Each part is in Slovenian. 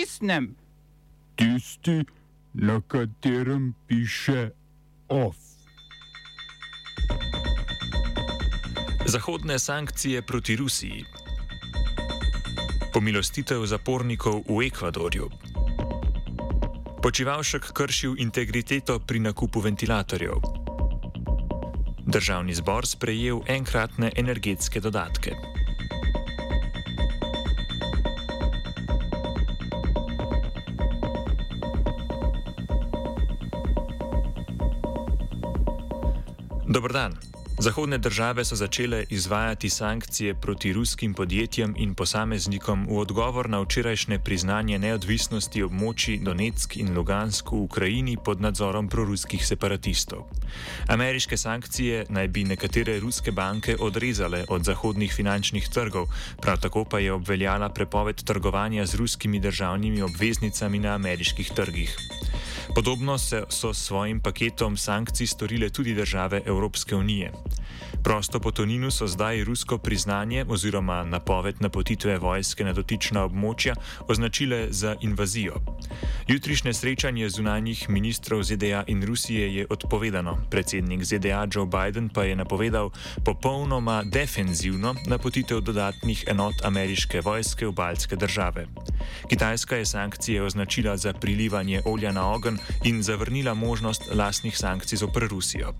pritisnem? Tisti, na katerem piše OF. Zahodne sankcije proti Rusiji. Pomilostitev zapornikov v Ekvadorju. Počivalšek kršil integriteto pri nakupu ventilatorjev. Državni zbor sprejel enkratne energetske dodatke. Dobr dan. Zahodne države so začele izvajati sankcije proti ruskim podjetjem in posameznikom v odgovor na včerajšnje priznanje neodvisnosti območij Donetsk in Lugansk v Ukrajini pod nadzorom proruskih separatistov. Ameriške sankcije naj bi nekatere ruske banke odrezale od zahodnih finančnih trgov, prav tako pa je obveljala prepoved trgovanja z ruskimi državnimi obveznicami na ameriških trgih. Podobno se so s svojim paketom sankcij storile tudi države Evropske unije. Prosto po Toninu so zdaj rusko priznanje oziroma napoved napotitve vojske na dotična območja označile za invazijo. Jutrišnje srečanje zunanjih ministrov ZDA in Rusije je odpovedano. Predsednik ZDA Joe Biden pa je napovedal popolnoma defenzivno napotitev dodatnih enot ameriške vojske v baltske države. Kitajska je sankcije označila za prilivanje olja na ogen in zavrnila možnost lastnih sankcij zoper Rusijo.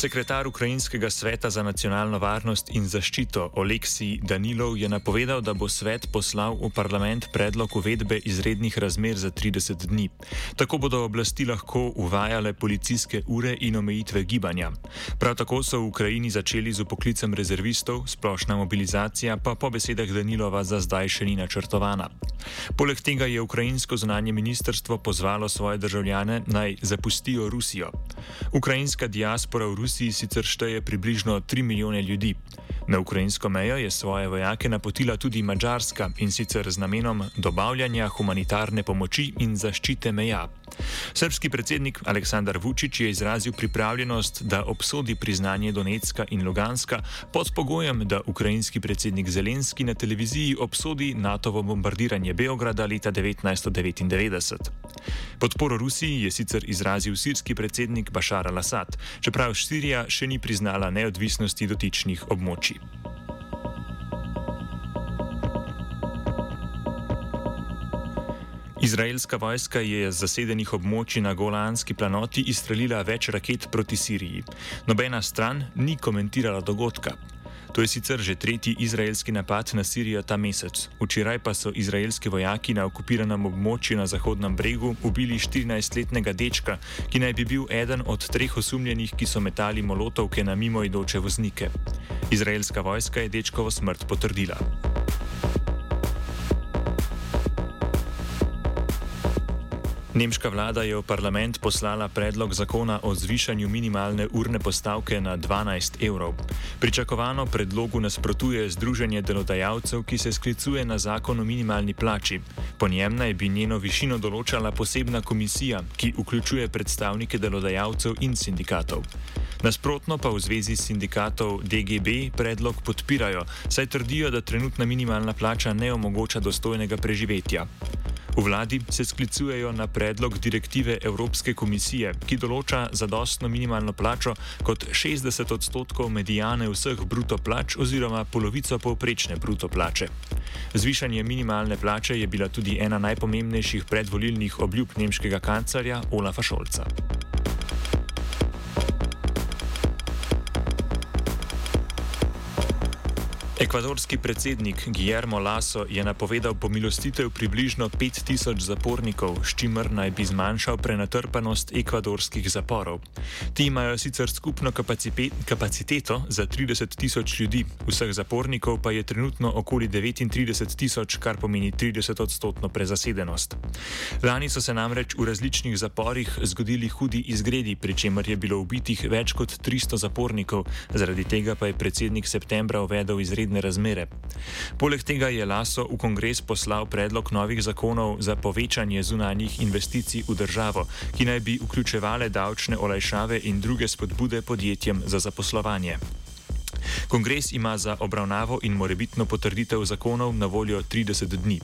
Sekretar Ukrajinskega sveta za nacionalno varnost in zaščito Oleksij Danilov je napovedal, da bo svet poslal v parlament predlog uvedbe izrednih razmer za 30 dni. Tako bodo oblasti lahko uvajale policijske ure in omejitve gibanja. Prav tako so v Ukrajini začeli z upoklicem rezervistov, splošna mobilizacija pa po besedah Danilova za zdaj še ni načrtovana. Poleg tega je ukrajinsko zunanje ministrstvo pozvalo svoje državljane naj zapustijo Rusijo. Ukrajinska diaspora v Rusiji Rusiji sicer šteje približno 3 milijone ljudi. Na ukrajinsko mejo je svoje vojake napotila tudi Mačarska in sicer z namenom dobavljanja humanitarne pomoči in zaščite meja. Srpski predsednik Aleksandar Vučić je izrazil pripravljenost, da obsodi priznanje Donetska in Luganska pod pogojem, da ukrajinski predsednik Zelenski na televiziji obsodi NATO-vo bombardiranje Beograda leta 1999. Podporo Rusiji je sicer izrazil sirski predsednik Bašar al-Assad, čeprav Sirija še ni priznala neodvisnosti dotičnih območij. Izraelska vojska je z zasedenih območij na Golanski planoti izstrelila več raket proti Siriji. Nobena stran ni komentirala dogodka. To je sicer že tretji izraelski napad na Sirijo ta mesec. Včeraj pa so izraelski vojaki na okupiranem območju na Zahodnem bregu ubili 14-letnega dečka, ki naj bi bil eden od treh osumljenih, ki so metali molotovke na mimoidoče voznike. Izraelska vojska je dečkovo smrt potrdila. Nemška vlada je v parlament poslala predlog zakona o zvišanju minimalne urne postavke na 12 evrov. Pričakovano predlogu nasprotuje Združenje delodajalcev, ki se sklicuje na zakon o minimalni plači. Po njem naj bi njeno višino določala posebna komisija, ki vključuje predstavnike delodajalcev in sindikatov. Nasprotno pa v zvezi s sindikatov DGB predlog podpirajo, saj trdijo, da trenutna minimalna plača ne omogoča dostojnega preživetja. V vladi se sklicujejo na predlog direktive Evropske komisije, ki določa zadostno minimalno plačo kot 60 odstotkov medijane vseh bruto plač oziroma polovico povprečne bruto plače. Zvišanje minimalne plače je bila tudi ena najpomembnejših predvolilnih obljub nemškega kancarja Olafa Šolca. Ekvadorski predsednik Guillermo Lasso je napovedal pomilostitev približno 5000 zapornikov, s čimer naj bi zmanjšal prenatrpanost ekvadorskih zaporov. Ti imajo sicer skupno kapaciteto za 30 tisoč ljudi, vseh zapornikov pa je trenutno okoli 39 tisoč, kar pomeni 30 odstotno prezasedenost. Lani so se namreč v različnih zaporih zgodili hudi izgredi, pri čemer je bilo ubitih več kot 300 zapornikov, zaradi tega pa je predsednik septembra uvedel izredne izredne razmere. Poleg tega je Laso v kongres poslal predlog novih zakonov za povečanje zunanjih investicij v državo, ki naj bi vključevale davčne olajšave in druge spodbude podjetjem za zaposlovanje. Kongres ima za obravnavo in morebitno potrditev zakonov na voljo 30 dni.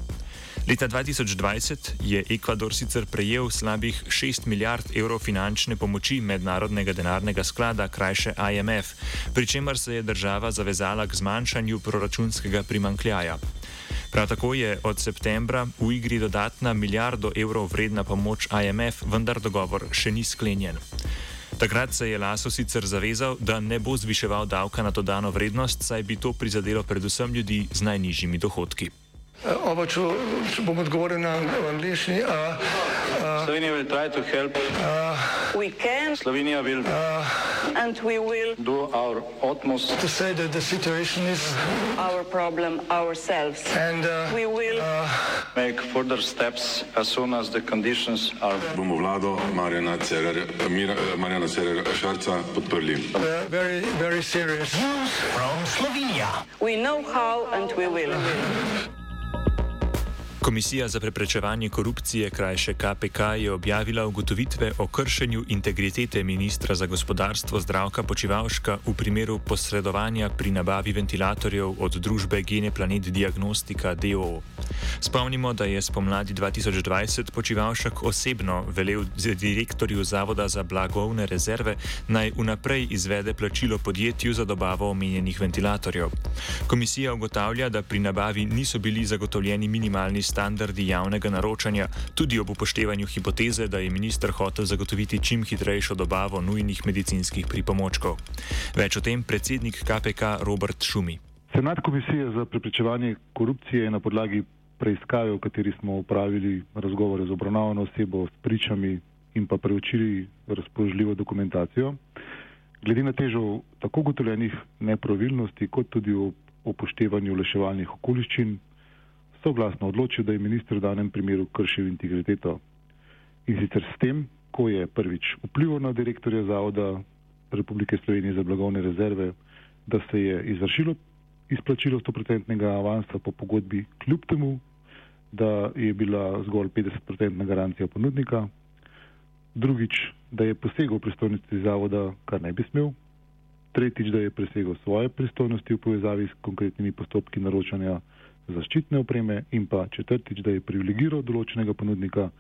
Leta 2020 je Ekvador sicer prejel slabih 6 milijard evrov finančne pomoči mednarodnega denarnega sklada, krajše IMF, pri čemer se je država zavezala k zmanjšanju proračunskega primankljaja. Prav tako je od septembra v igri dodatna milijardo evrov vredna pomoč IMF, vendar dogovor še ni sklenjen. Takrat se je Laso sicer zavezal, da ne bo zviševal davka na dodano vrednost, saj bi to prizadelo predvsem ljudi z najnižjimi dohodki. Oba, če, če bom odgovoril na angliški. Slovenija bo poskušala pomagati. Slovenija bo naredila naš utmost, da bo rekla, da je situacija naš problem, naš. In mi bomo naredili nadaljnje korake, as soon as the conditions are. Bomo vlado Marjana Cererera Šarca podprli. Zelo, zelo resno. Slovenija. We know how and we will. Komisija za preprečevanje korupcije, krajše KPK, je objavila ugotovitve o kršenju integritete ministra za gospodarstvo Zdravka Počivalška v primeru posredovanja pri nabavi ventilatorjev od družbe Gene Planet Diagnostika DO. Spomnimo, da je spomladi 2020 Počivalšek osebno velel direktorju Zavoda za blagovne rezerve naj vnaprej izvede plačilo podjetju za dobavo omenjenih ventilatorjev. Komisija ugotavlja, da pri nabavi niso bili zagotovljeni minimalni standardi standardi javnega naročanja, tudi ob upoštevanju hipoteze, da je minister hotel zagotoviti čim hitrejšo dobavo nujnih medicinskih pripomočkov. Več o tem predsednik KPK Robert Šumi. Senat komisije za preprečevanje korupcije je na podlagi preiskave, v kateri smo upravili razgovore z obravnavano osebo, s pričami in pa preučili razpoložljivo dokumentacijo. Glede na težo tako ugotovljenih nepravilnosti, kot tudi o upoštevanju leševalnih okoliščin, soglasno odločil, da je ministr v danem primeru kršil integriteto. In sicer s tem, ko je prvič vplival na direktorja Zavoda Republike Slovenije za blagovne rezerve, da se je izvršilo izplačilo 100% avansa po pogodbi, kljub temu, da je bila zgolj 50% garancija ponudnika. Drugič, da je posegel v pristojnosti zavoda, kar ne bi smel. Tretjič, da je presegel svoje pristojnosti v povezavi s konkretnimi postopki naročanja zaščitne opreme in pa četrtič, da je privilegiral določenega ponudnika,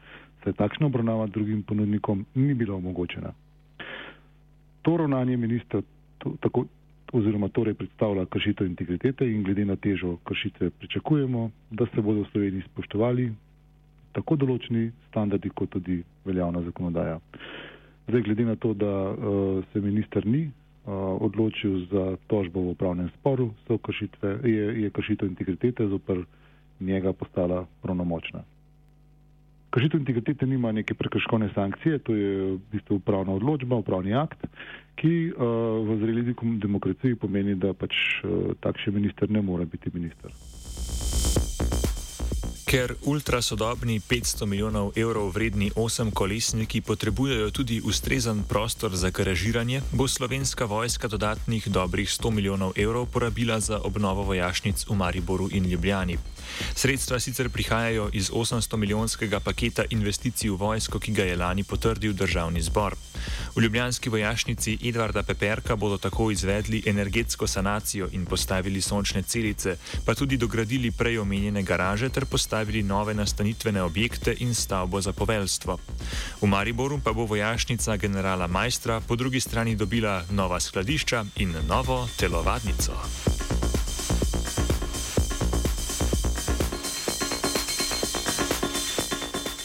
saj takšna obravnava drugim ponudnikom ni bila omogočena. To ravnanje ministra to, tako, oziroma torej predstavlja kršitev integritete in glede na težo kršitve pričakujemo, da se bodo v Sloveniji spoštovali tako določeni standardi, kot tudi veljavna zakonodaja. Zdaj, glede na to, da uh, se minister ni odločil za tožbo v upravnem sporu, kršitve, je, je kršitev integritete zoper njega postala pravnomočna. Kršitev integritete nima neke prekrškovne sankcije, to je v bistvu upravna odločba, upravni akt, ki uh, v zreli demokraciji pomeni, da pač uh, takšen minister ne more biti minister. Ker ultrasodobni 500 milijonov evrov vredni osem kolesniki potrebujejo tudi ustrezen prostor za garažiranje, bo slovenska vojska dodatnih dobrih 100 milijonov evrov porabila za obnovo vojašnic v Mariboru in Ljubljani. Sredstva sicer prihajajo iz 800 milijonskega paketa investicij v vojsko, ki ga je lani potrdil državni zbor. V ljubljanski vojašnici Edvarda Peperka bodo tako izvedli energetsko sanacijo in postavili sončne celice, pa tudi dogradili prej omenjene garaže ter postavili nove nastanitvene objekte in stavbo za poveljstvo. V Mariboru pa bo vojašnica generala Majstra po drugi strani dobila nova skladišča in novo telovadnico.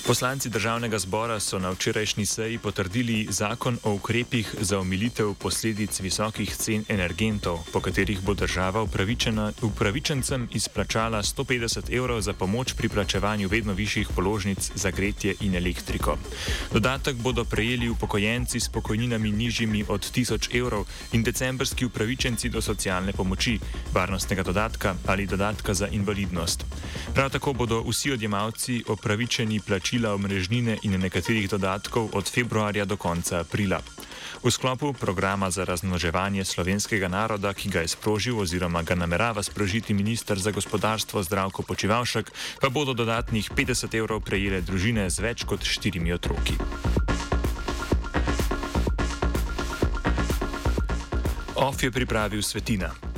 Poslanci državnega zbora so na včerajšnji seji potrdili zakon o ukrepih za omilitev posledic visokih cen energentov, po katerih bo država upravičencem izplačala 150 evrov za pomoč pri plačevanju vedno višjih položnic za gretje in elektriko. Dodatek bodo prejeli upokojenci s pokojninami nižjimi od 1000 evrov in decembrski upravičenci do socialne pomoči, varnostnega dodatka ali dodatka za invalidnost. Prav tako bodo vsi odjemalci opravičeni plačila plačila omrežnine in nekaterih dodatkov od februarja do konca aprila. V sklopu programa za razmnoževanje slovenskega naroda, ki ga je sprožil oziroma ga namerava sprožiti ministr za gospodarstvo Zdravko Počivalšek, pa bodo dodatnih 50 evrov prejele družine z več kot štirimi otroki. OF je pripravil Svetina.